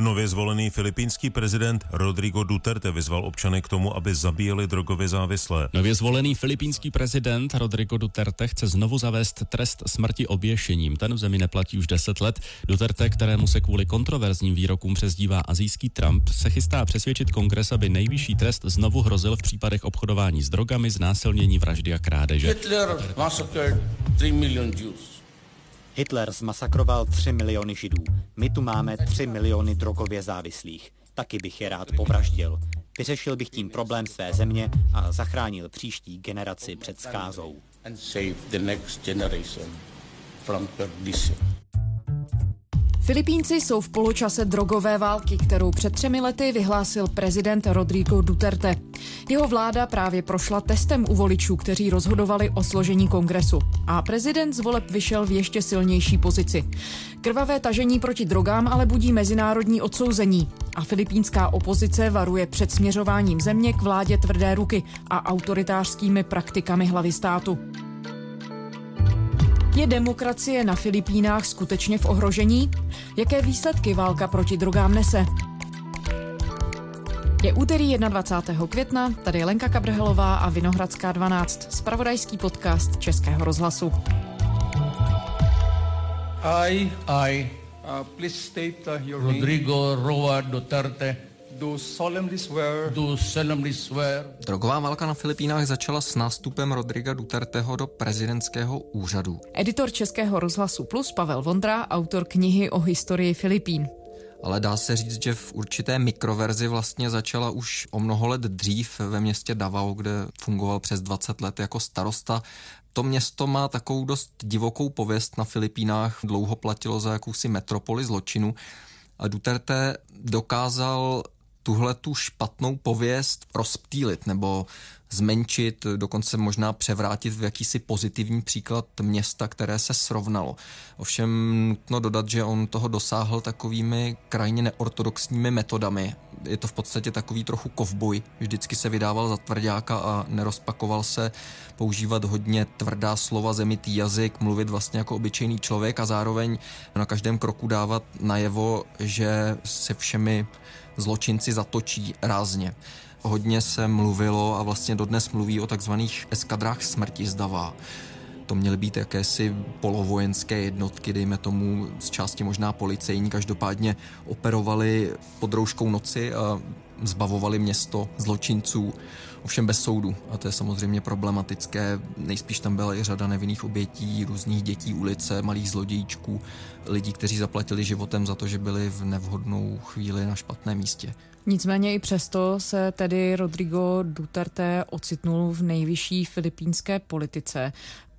Nově zvolený filipínský prezident Rodrigo Duterte vyzval občany k tomu, aby zabíjeli drogově závislé. Nově zvolený filipínský prezident Rodrigo Duterte chce znovu zavést trest smrti oběšením. Ten v zemi neplatí už 10 let. Duterte, kterému se kvůli kontroverzním výrokům přezdívá azijský Trump, se chystá přesvědčit kongres, aby nejvyšší trest znovu hrozil v případech obchodování s drogami, znásilnění, vraždy a krádeže. Hitler massacred 3 million Jews. Hitler zmasakroval 3 miliony židů. My tu máme 3 miliony drogově závislých. Taky bych je rád povraždil. Vyřešil bych tím problém své země a zachránil příští generaci před skázou. Filipínci jsou v poločase drogové války, kterou před třemi lety vyhlásil prezident Rodrigo Duterte. Jeho vláda právě prošla testem u voličů, kteří rozhodovali o složení kongresu. A prezident z voleb vyšel v ještě silnější pozici. Krvavé tažení proti drogám ale budí mezinárodní odsouzení. A filipínská opozice varuje před směřováním země k vládě tvrdé ruky a autoritářskými praktikami hlavy státu. Je demokracie na Filipínách skutečně v ohrožení? Jaké výsledky válka proti drogám nese? Je úterý 21. května, tady je Lenka Kabrhelová a Vinohradská 12, spravodajský podcast Českého rozhlasu. I, I, uh, please state uh, your name. Rodrigo Roa Duterte, Do solemnly swear do solemnly swear Drogová válka na Filipínách začala s nástupem Rodriga Duterteho do prezidentského úřadu. Editor Českého rozhlasu Plus Pavel Vondra, autor knihy o historii Filipín. Ale dá se říct, že v určité mikroverzi vlastně začala už o mnoho let dřív ve městě Davao, kde fungoval přes 20 let jako starosta. To město má takovou dost divokou pověst na Filipínách, dlouho platilo za jakousi metropoli zločinu a Duterte dokázal tuhle tu špatnou pověst rozptýlit nebo zmenšit, dokonce možná převrátit v jakýsi pozitivní příklad města, které se srovnalo. Ovšem nutno dodat, že on toho dosáhl takovými krajně neortodoxními metodami. Je to v podstatě takový trochu kovboj. Vždycky se vydával za tvrdáka a nerozpakoval se používat hodně tvrdá slova, zemitý jazyk, mluvit vlastně jako obyčejný člověk a zároveň na každém kroku dávat najevo, že se všemi zločinci zatočí rázně. Hodně se mluvilo a vlastně dodnes mluví o takzvaných eskadrách smrti zdavá. To měly být jakési polovojenské jednotky, dejme tomu z části možná policejní, každopádně operovali pod rouškou noci a zbavovali město zločinců, ovšem bez soudu. A to je samozřejmě problematické. Nejspíš tam byla i řada nevinných obětí, různých dětí ulice, malých zlodějíčků, lidí, kteří zaplatili životem za to, že byli v nevhodnou chvíli na špatném místě. Nicméně i přesto se tedy Rodrigo Duterte ocitnul v nejvyšší filipínské politice.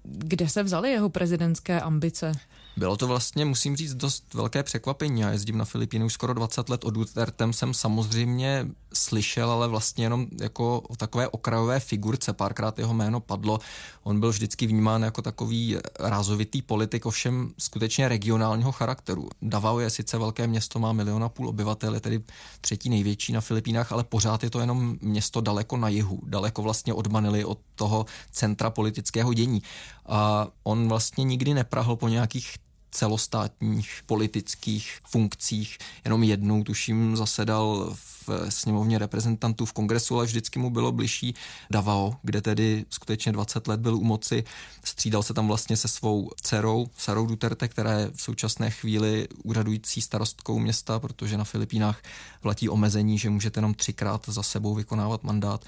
Kde se vzaly jeho prezidentské ambice? Bylo to vlastně, musím říct, dost velké překvapení. Já jezdím na Filipíny už skoro 20 let. O Dutertem jsem samozřejmě slyšel, ale vlastně jenom jako o takové okrajové figurce. Párkrát jeho jméno padlo. On byl vždycky vnímán jako takový rázovitý politik, ovšem skutečně regionálního charakteru. Davao je sice velké město, má milion a půl obyvatel, je tedy třetí největší na Filipínách, ale pořád je to jenom město daleko na jihu, daleko vlastně od Manily, od toho centra politického dění. A on vlastně nikdy neprahl po nějakých celostátních politických funkcích. Jenom jednou, tuším, zasedal v sněmovně reprezentantů v kongresu, ale vždycky mu bylo bližší Davao, kde tedy skutečně 20 let byl u moci. Střídal se tam vlastně se svou dcerou Sarou Duterte, která je v současné chvíli úřadující starostkou města, protože na Filipínách platí omezení, že můžete jenom třikrát za sebou vykonávat mandát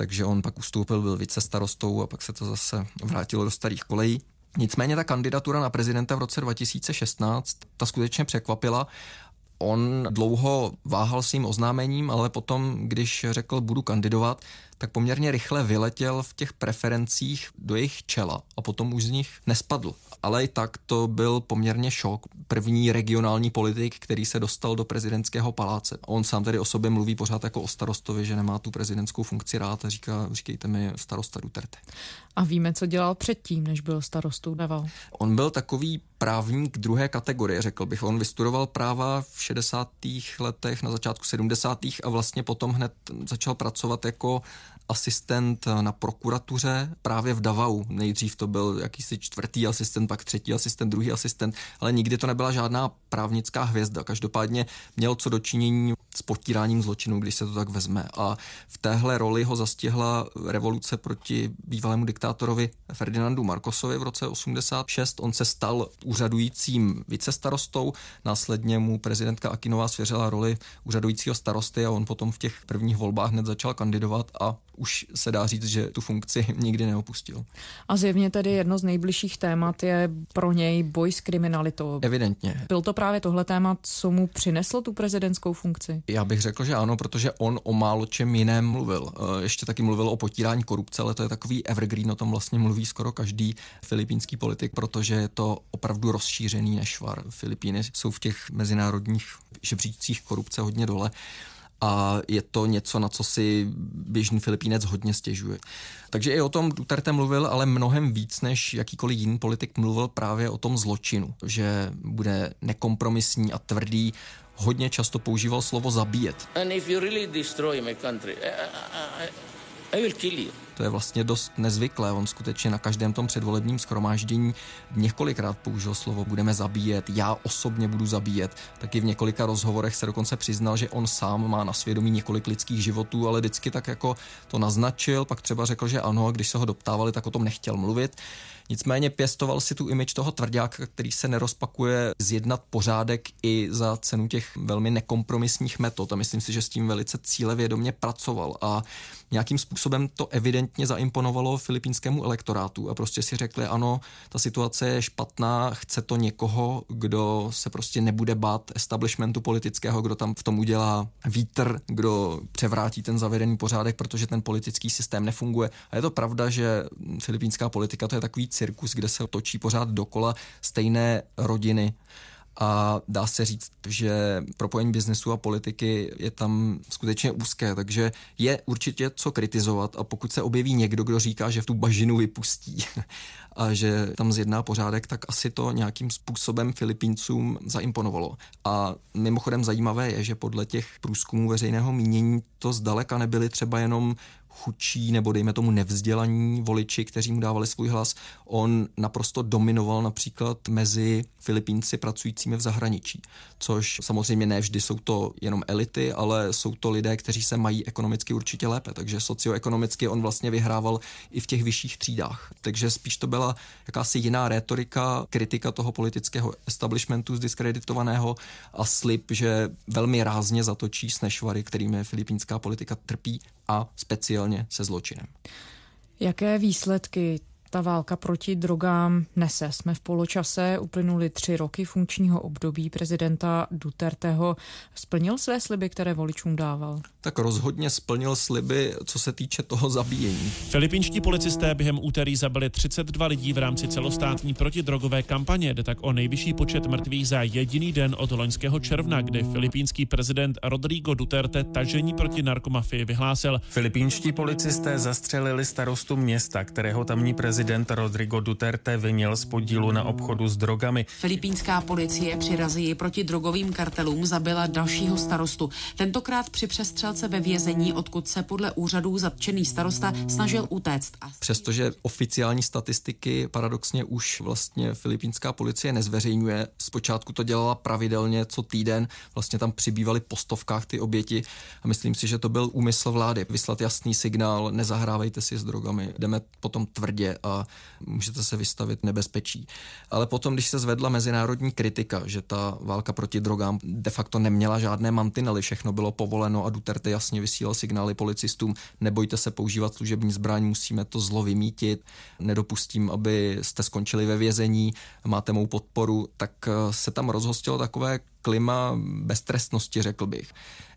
takže on pak ustoupil, byl více starostou a pak se to zase vrátilo do starých kolejí. Nicméně ta kandidatura na prezidenta v roce 2016 ta skutečně překvapila. On dlouho váhal s tím oznámením, ale potom, když řekl, budu kandidovat, tak poměrně rychle vyletěl v těch preferencích do jejich čela a potom už z nich nespadl. Ale i tak to byl poměrně šok. První regionální politik, který se dostal do prezidentského paláce. On sám tedy o sobě mluví pořád jako o starostovi, že nemá tu prezidentskou funkci rád a říká, říkejte mi starosta Duterte. A víme, co dělal předtím, než byl starostou Davao. On byl takový právník druhé kategorie, řekl bych. On vystudoval práva v 60. letech, na začátku 70. a vlastně potom hned začal pracovat jako asistent na prokuratuře právě v Davau. Nejdřív to byl jakýsi čtvrtý asistent, pak třetí asistent, druhý asistent, ale nikdy to nebyla žádná právnická hvězda. Každopádně měl co dočinění s potíráním zločinu, když se to tak vezme. A v téhle roli ho zastihla revoluce proti bývalému diktátorovi Ferdinandu Markosovi v roce 86. On se stal úřadujícím vicestarostou, následně mu prezidentka Akinová svěřila roli úřadujícího starosty a on potom v těch prvních volbách hned začal kandidovat a už se dá říct, že tu funkci nikdy neopustil. A zjevně tedy jedno z nejbližších témat je pro něj boj s kriminalitou. Evidentně. Byl to právě tohle téma, co mu přineslo tu prezidentskou funkci? Já bych řekl, že ano, protože on o málo čem jiném mluvil. Eh, ještě taky mluvil o potírání korupce, ale to je takový evergreen, o tom vlastně mluví skoro každý filipínský politik, protože je to opravdu rozšířený nešvar. Filipíny jsou v těch mezinárodních žebřících korupce hodně dole a je to něco, na co si běžný Filipínec hodně stěžuje. Takže i o tom Duterte mluvil, ale mnohem víc než jakýkoliv jiný politik mluvil právě o tom zločinu, že bude nekompromisní a tvrdý, hodně často používal slovo zabíjet. And if you really destroy my country, I, I, I will kill you. To je vlastně dost nezvyklé. On skutečně na každém tom předvolebním schromáždění několikrát použil slovo budeme zabíjet, já osobně budu zabíjet. Taky v několika rozhovorech se dokonce přiznal, že on sám má na svědomí několik lidských životů, ale vždycky tak jako to naznačil, pak třeba řekl, že ano, a když se ho doptávali, tak o tom nechtěl mluvit. Nicméně pěstoval si tu imič toho tvrdáka, který se nerozpakuje zjednat pořádek i za cenu těch velmi nekompromisních metod. A myslím si, že s tím velice cílevědomě pracoval a nějakým způsobem to evidentně zaimponovalo filipínskému elektorátu a prostě si řekli, ano, ta situace je špatná, chce to někoho, kdo se prostě nebude bát establishmentu politického, kdo tam v tom udělá vítr, kdo převrátí ten zavedený pořádek, protože ten politický systém nefunguje. A je to pravda, že filipínská politika to je takový cirkus, kde se točí pořád dokola stejné rodiny a dá se říct, že propojení biznesu a politiky je tam skutečně úzké, takže je určitě co kritizovat a pokud se objeví někdo, kdo říká, že v tu bažinu vypustí a že tam zjedná pořádek, tak asi to nějakým způsobem Filipíncům zaimponovalo. A mimochodem zajímavé je, že podle těch průzkumů veřejného mínění to zdaleka nebyly třeba jenom chudší nebo dejme tomu nevzdělaní voliči, kteří mu dávali svůj hlas. On naprosto dominoval například mezi Filipínci pracujícími v zahraničí, což samozřejmě ne vždy jsou to jenom elity, ale jsou to lidé, kteří se mají ekonomicky určitě lépe, takže socioekonomicky on vlastně vyhrával i v těch vyšších třídách. Takže spíš to byla jakási jiná rétorika, kritika toho politického establishmentu zdiskreditovaného a slib, že velmi rázně zatočí s nešvary, kterými filipínská politika trpí a speciálně se zločinem. Jaké výsledky ta válka proti drogám nese. Jsme v poločase, uplynuly tři roky funkčního období prezidenta Duterteho. Splnil své sliby, které voličům dával? Tak rozhodně splnil sliby, co se týče toho zabíjení. Filipínští policisté během úterý zabili 32 lidí v rámci celostátní protidrogové kampaně. Jde tak o nejvyšší počet mrtvých za jediný den od loňského června, kdy filipínský prezident Rodrigo Duterte tažení proti narkomafii vyhlásil. Filipínští policisté zastřelili starostu města, kterého tamní prezident prezident Rodrigo Duterte vyněl z podílu na obchodu s drogami. Filipínská policie při razii proti drogovým kartelům zabila dalšího starostu. Tentokrát při přestřelce ve vězení, odkud se podle úřadů zatčený starosta snažil utéct. Přestože oficiální statistiky paradoxně už vlastně filipínská policie nezveřejňuje, zpočátku to dělala pravidelně co týden, vlastně tam přibývaly po stovkách ty oběti a myslím si, že to byl úmysl vlády vyslat jasný signál, nezahrávejte si s drogami, jdeme potom tvrdě a a můžete se vystavit nebezpečí. Ale potom, když se zvedla mezinárodní kritika, že ta válka proti drogám de facto neměla žádné mantinely, všechno bylo povoleno a Duterte jasně vysílal signály policistům, nebojte se používat služební zbraň, musíme to zlo vymítit, nedopustím, aby jste skončili ve vězení, máte mou podporu, tak se tam rozhostilo takové klima beztrestnosti, řekl bych.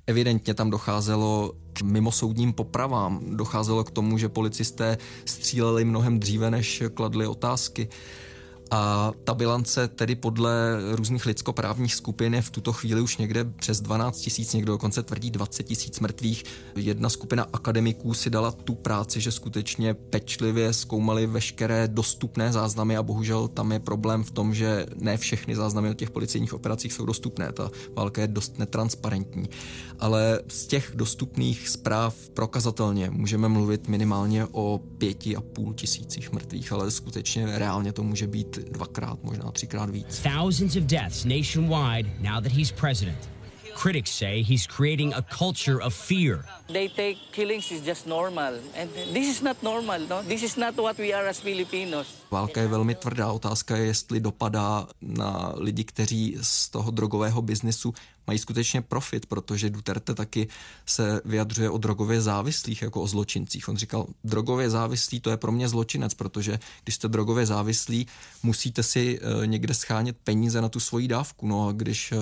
Evidentně tam docházelo k mimosoudním popravám, docházelo k tomu, že policisté stříleli mnohem dříve, než kladli otázky. A ta bilance tedy podle různých lidskoprávních skupin je v tuto chvíli už někde přes 12 tisíc, někdo dokonce tvrdí 20 tisíc mrtvých. Jedna skupina akademiků si dala tu práci, že skutečně pečlivě zkoumali veškeré dostupné záznamy a bohužel tam je problém v tom, že ne všechny záznamy o těch policejních operacích jsou dostupné. Ta válka je dost netransparentní. Ale z těch dostupných zpráv prokazatelně můžeme mluvit minimálně o pěti a půl tisících mrtvých, ale skutečně reálně to může být dvakrát, možná třikrát víc. Thousands of deaths nationwide now that he's president. Critics say he's creating a culture of fear. They take killings is just normal. And this is not normal, no? This is not what we are as Filipinos. Válka je velmi tvrdá. Otázka je, jestli dopadá na lidi, kteří z toho drogového biznesu mají skutečně profit, protože Duterte taky se vyjadřuje o drogově závislých jako o zločincích. On říkal, drogově závislý to je pro mě zločinec, protože když jste drogově závislí, musíte si eh, někde schánět peníze na tu svoji dávku. No a když eh,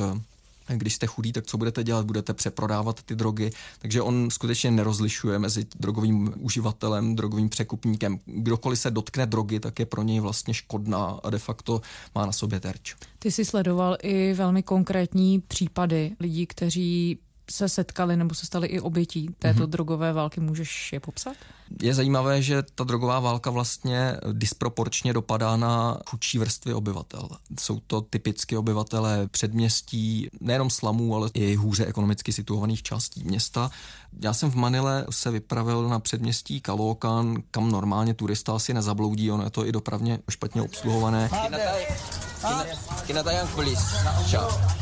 když jste chudí, tak co budete dělat? Budete přeprodávat ty drogy. Takže on skutečně nerozlišuje mezi drogovým uživatelem, drogovým překupníkem. Kdokoliv se dotkne drogy, tak je pro něj vlastně škodná a de facto má na sobě terč. Ty jsi sledoval i velmi konkrétní případy lidí, kteří se setkali nebo se stali i obětí této mm-hmm. drogové války. Můžeš je popsat? Je zajímavé, že ta drogová válka vlastně disproporčně dopadá na chudší vrstvy obyvatel. Jsou to typicky obyvatelé předměstí, nejenom slamů, ale i hůře ekonomicky situovaných částí města. Já jsem v Manile se vypravil na předměstí Kalókan, kam normálně turista asi nezabloudí, ono je to i dopravně špatně obsluhované.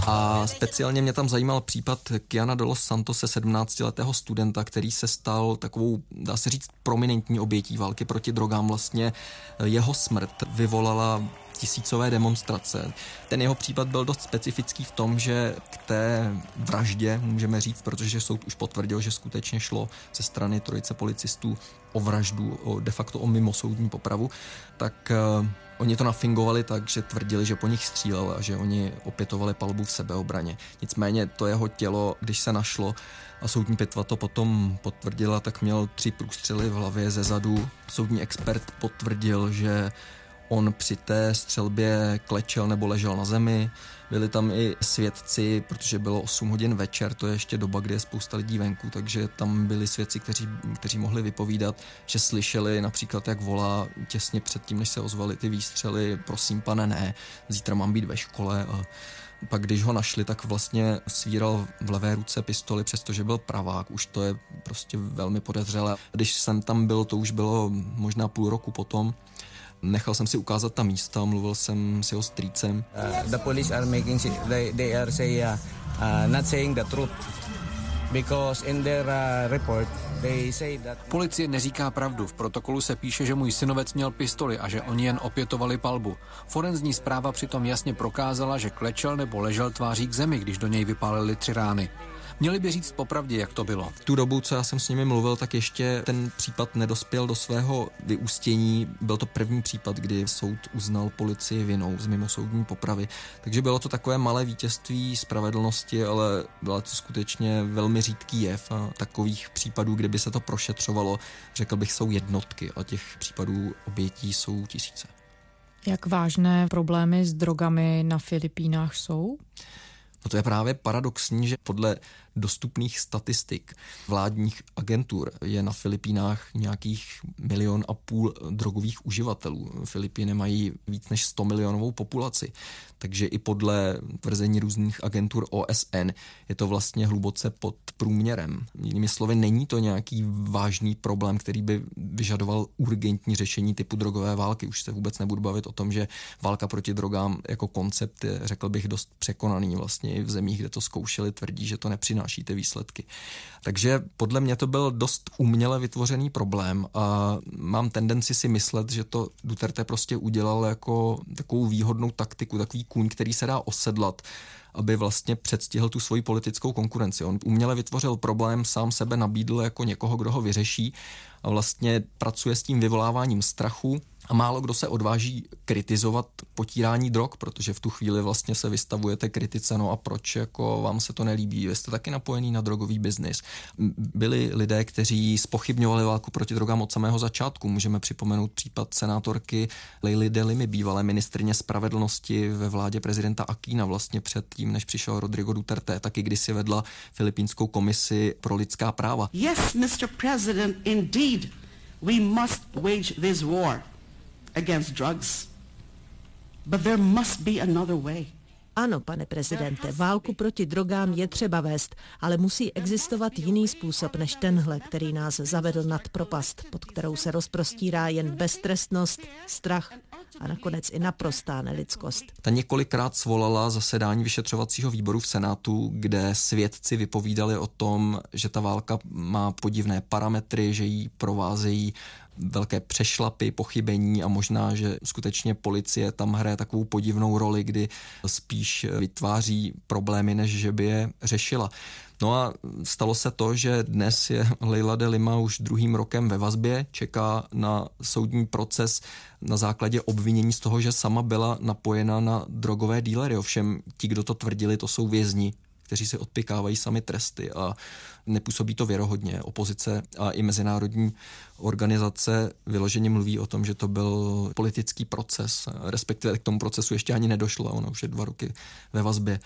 A speciálně mě tam zajímal případ Kiana de los Santos, 17-letého studenta, který se stal takovou, dá se říct, prominentní obětí války proti drogám. Vlastně jeho smrt vyvolala tisícové demonstrace. Ten jeho případ byl dost specifický v tom, že k té vraždě, můžeme říct, protože soud už potvrdil, že skutečně šlo ze strany trojice policistů o vraždu, o de facto o mimosoudní popravu, tak uh, oni to nafingovali tak, že tvrdili, že po nich střílel a že oni opětovali palbu v sebeobraně. Nicméně to jeho tělo, když se našlo a soudní pitva to potom potvrdila, tak měl tři průstřely v hlavě ze zadu. Soudní expert potvrdil, že On při té střelbě klečel nebo ležel na zemi. Byli tam i svědci, protože bylo 8 hodin večer, to je ještě doba, kdy je spousta lidí venku, takže tam byli svědci, kteří, kteří mohli vypovídat, že slyšeli například, jak volá těsně před tím, než se ozvali ty výstřely, prosím pane, ne, zítra mám být ve škole a pak když ho našli, tak vlastně svíral v levé ruce pistoli, přestože byl pravák. Už to je prostě velmi podezřelé. Když jsem tam byl, to už bylo možná půl roku potom, Nechal jsem si ukázat ta místa, mluvil jsem s jeho strýcem. Uh, the police are making, they, they are say, uh, uh, not saying the truth. Because in their uh, report they say that... Policie neříká pravdu. V protokolu se píše, že můj synovec měl pistoli a že oni jen opětovali palbu. Forenzní zpráva přitom jasně prokázala, že klečel nebo ležel tváří k zemi, když do něj vypálili tři rány. Měli by říct popravdě, jak to bylo. V tu dobu, co já jsem s nimi mluvil, tak ještě ten případ nedospěl do svého vyústění. Byl to první případ, kdy soud uznal policii vinou z mimosoudní popravy. Takže bylo to takové malé vítězství spravedlnosti, ale byla to skutečně velmi řídký jev a takových případů, kdyby se to prošetřovalo, řekl bych, jsou jednotky a těch případů obětí jsou tisíce. Jak vážné problémy s drogami na Filipínách jsou? No to je právě paradoxní, že podle dostupných statistik vládních agentur je na Filipínách nějakých milion a půl drogových uživatelů. Filipíny mají víc než 100 milionovou populaci, takže i podle tvrzení různých agentur OSN je to vlastně hluboce pod průměrem. Jinými slovy, není to nějaký vážný problém, který by vyžadoval urgentní řešení typu drogové války. Už se vůbec nebudu bavit o tom, že válka proti drogám jako koncept je, řekl bych, dost překonaný. Vlastně i v zemích, kde to zkoušeli, tvrdí, že to nepřináší přináší ty výsledky. Takže podle mě to byl dost uměle vytvořený problém a mám tendenci si myslet, že to Duterte prostě udělal jako takovou výhodnou taktiku, takový kůň, který se dá osedlat aby vlastně předstihl tu svoji politickou konkurenci. On uměle vytvořil problém, sám sebe nabídl jako někoho, kdo ho vyřeší a vlastně pracuje s tím vyvoláváním strachu, a málo kdo se odváží kritizovat potírání drog, protože v tu chvíli vlastně se vystavujete kritice, no a proč jako vám se to nelíbí, vy jste taky napojený na drogový biznis. Byli lidé, kteří spochybňovali válku proti drogám od samého začátku. Můžeme připomenout případ senátorky Leily Delimy, bývalé ministrině spravedlnosti ve vládě prezidenta Akína vlastně před tím, než přišel Rodrigo Duterte, taky kdysi vedla Filipínskou komisi pro lidská práva. Yes, Mr. President, indeed, we must wage this war against drugs. But there must be another way. Ano, pane prezidente, válku proti drogám je třeba vést, ale musí existovat jiný způsob než tenhle, který nás zavedl nad propast, pod kterou se rozprostírá jen beztrestnost, strach a nakonec i naprostá nelidskost. Ta několikrát svolala zasedání vyšetřovacího výboru v Senátu, kde svědci vypovídali o tom, že ta válka má podivné parametry, že jí provázejí velké přešlapy, pochybení a možná, že skutečně policie tam hraje takovou podivnou roli, kdy spíš vytváří problémy, než že by je řešila. No a stalo se to, že dnes je Leila de Lima už druhým rokem ve vazbě, čeká na soudní proces na základě obvinění z toho, že sama byla napojena na drogové dílery. Ovšem ti, kdo to tvrdili, to jsou vězni, kteří si odpikávají sami tresty a nepůsobí to věrohodně. Opozice a i mezinárodní organizace vyloženě mluví o tom, že to byl politický proces, respektive k tomu procesu ještě ani nedošlo, ono už je dva roky ve vazbě.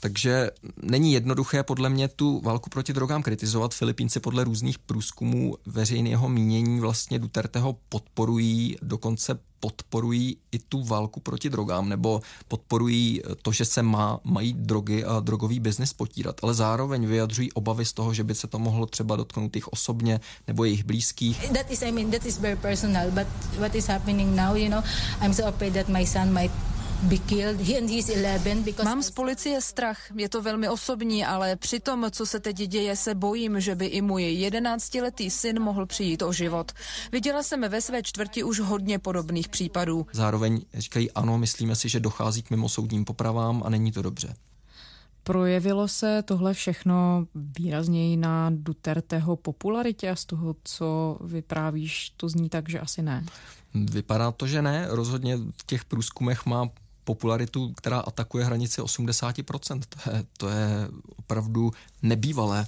Takže není jednoduché podle mě tu válku proti drogám kritizovat. Filipínci podle různých průzkumů veřejného mínění vlastně Duterteho podporují, dokonce podporují i tu válku proti drogám, nebo podporují to, že se má, mají drogy a drogový biznis potírat, ale zároveň vyjadřují obavy z toho, že by se to mohlo třeba dotknout jich osobně nebo jejich blízkých. That is, I mean, that is very personal, but what is happening now, you know, I'm so afraid that my son might Mám z policie strach, je to velmi osobní, ale při tom, co se teď děje, se bojím, že by i můj jedenáctiletý syn mohl přijít o život. Viděla jsem ve své čtvrti už hodně podobných případů. Zároveň říkají ano, myslíme si, že dochází k mimosoudním popravám a není to dobře. Projevilo se tohle všechno výrazněji na Duterteho popularitě a z toho, co vyprávíš, to zní tak, že asi ne. Vypadá to, že ne. Rozhodně v těch průzkumech má popularitu, která atakuje hranici 80%. To je, to je opravdu nebývalé.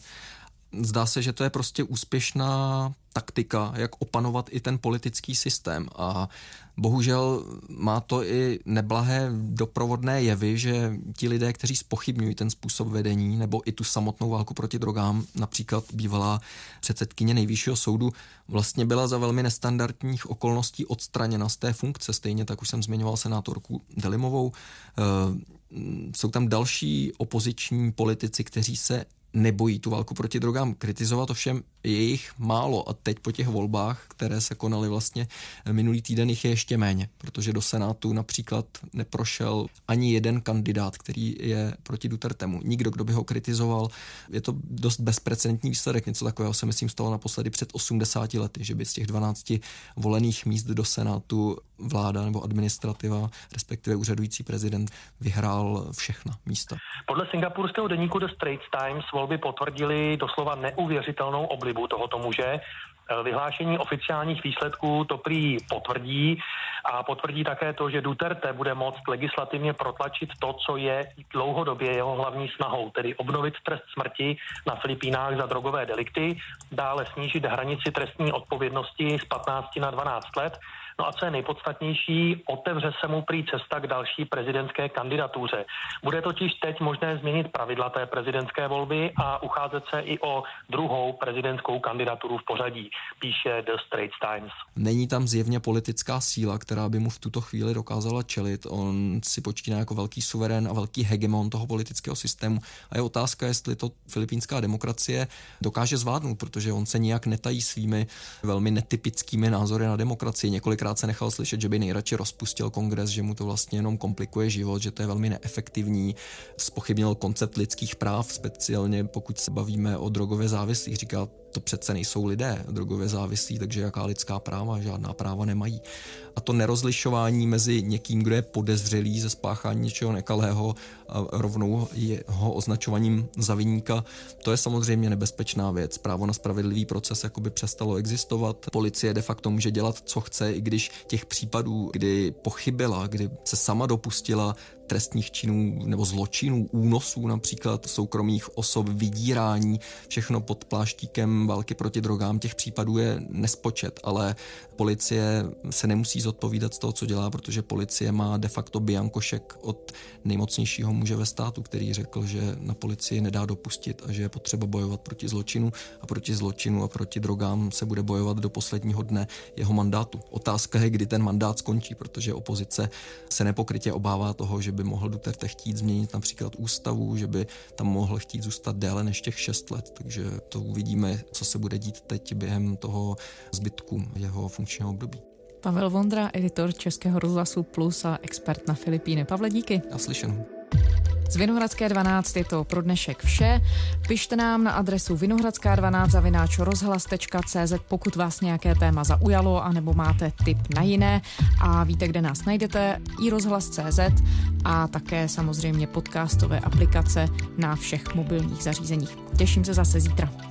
Zdá se, že to je prostě úspěšná taktika, jak opanovat i ten politický systém. A bohužel má to i neblahé doprovodné jevy, že ti lidé, kteří spochybňují ten způsob vedení nebo i tu samotnou válku proti drogám, například bývalá předsedkyně nejvyššího soudu, vlastně byla za velmi nestandardních okolností odstraněna z té funkce. Stejně tak už jsem zmiňoval senátorku Delimovou. E, jsou tam další opoziční politici, kteří se nebojí tu válku proti drogám. Kritizovat, ovšem je jich málo a teď po těch volbách, které se konaly vlastně minulý týden, jich je ještě méně, protože do Senátu například neprošel ani jeden kandidát, který je proti Dutertemu. Nikdo, kdo by ho kritizoval. Je to dost bezprecedentní výsledek, něco takového se myslím stalo naposledy před 80 lety, že by z těch 12 volených míst do Senátu vláda nebo administrativa, respektive úřadující prezident, vyhrál všechna místa. Podle singapurského deníku The Straits Times volby potvrdili doslova neuvěřitelnou oblibu tohoto muže. Vyhlášení oficiálních výsledků to prý potvrdí a potvrdí také to, že Duterte bude moct legislativně protlačit to, co je dlouhodobě jeho hlavní snahou, tedy obnovit trest smrti na Filipínách za drogové delikty, dále snížit hranici trestní odpovědnosti z 15 na 12 let No a co je nejpodstatnější, otevře se mu prý cesta k další prezidentské kandidatuře. Bude totiž teď možné změnit pravidla té prezidentské volby a ucházet se i o druhou prezidentskou kandidaturu v pořadí, píše The Straits Times. Není tam zjevně politická síla, která by mu v tuto chvíli dokázala čelit. On si počíná jako velký suverén a velký hegemon toho politického systému. A je otázka, jestli to filipínská demokracie dokáže zvládnout, protože on se nijak netají svými velmi netypickými názory na demokracii. Několikrát Tenkrát se nechal slyšet, že by nejradši rozpustil kongres, že mu to vlastně jenom komplikuje život, že to je velmi neefektivní. Spochybnil koncept lidských práv, speciálně pokud se bavíme o drogově závislých. Říká, To přece nejsou lidé drogově závislí, takže jaká lidská práva, žádná práva nemají. A to nerozlišování mezi někým, kdo je podezřelý ze spáchání něčeho nekalého a rovnou jeho označovaním za viníka, to je samozřejmě nebezpečná věc. Právo na spravedlivý proces jakoby přestalo existovat. Policie de facto může dělat, co chce, i když těch případů, kdy pochybila, kdy se sama dopustila trestních činů nebo zločinů, únosů například soukromých osob, vydírání, všechno pod pláštíkem války proti drogám, těch případů je nespočet, ale policie se nemusí zodpovídat z toho, co dělá, protože policie má de facto biankošek od nejmocnějšího muže ve státu, který řekl, že na policii nedá dopustit a že je potřeba bojovat proti zločinu a proti zločinu a proti drogám se bude bojovat do posledního dne jeho mandátu. Otázka je, kdy ten mandát skončí, protože opozice se nepokrytě obává toho, že by mohl Duterte chtít změnit například ústavu, že by tam mohl chtít zůstat déle než těch šest let, takže to uvidíme, co se bude dít teď během toho zbytku jeho funkčního období. Pavel Vondra, editor Českého rozhlasu Plus a expert na Filipíny. Pavle, díky. Já slyšenou. Z Vinohradské 12 je to pro dnešek vše. Pište nám na adresu vinohradská12 zavináč rozhlas.cz, pokud vás nějaké téma zaujalo, anebo máte tip na jiné. A víte, kde nás najdete, i rozhlas.cz a také samozřejmě podcastové aplikace na všech mobilních zařízeních. Těším se zase zítra.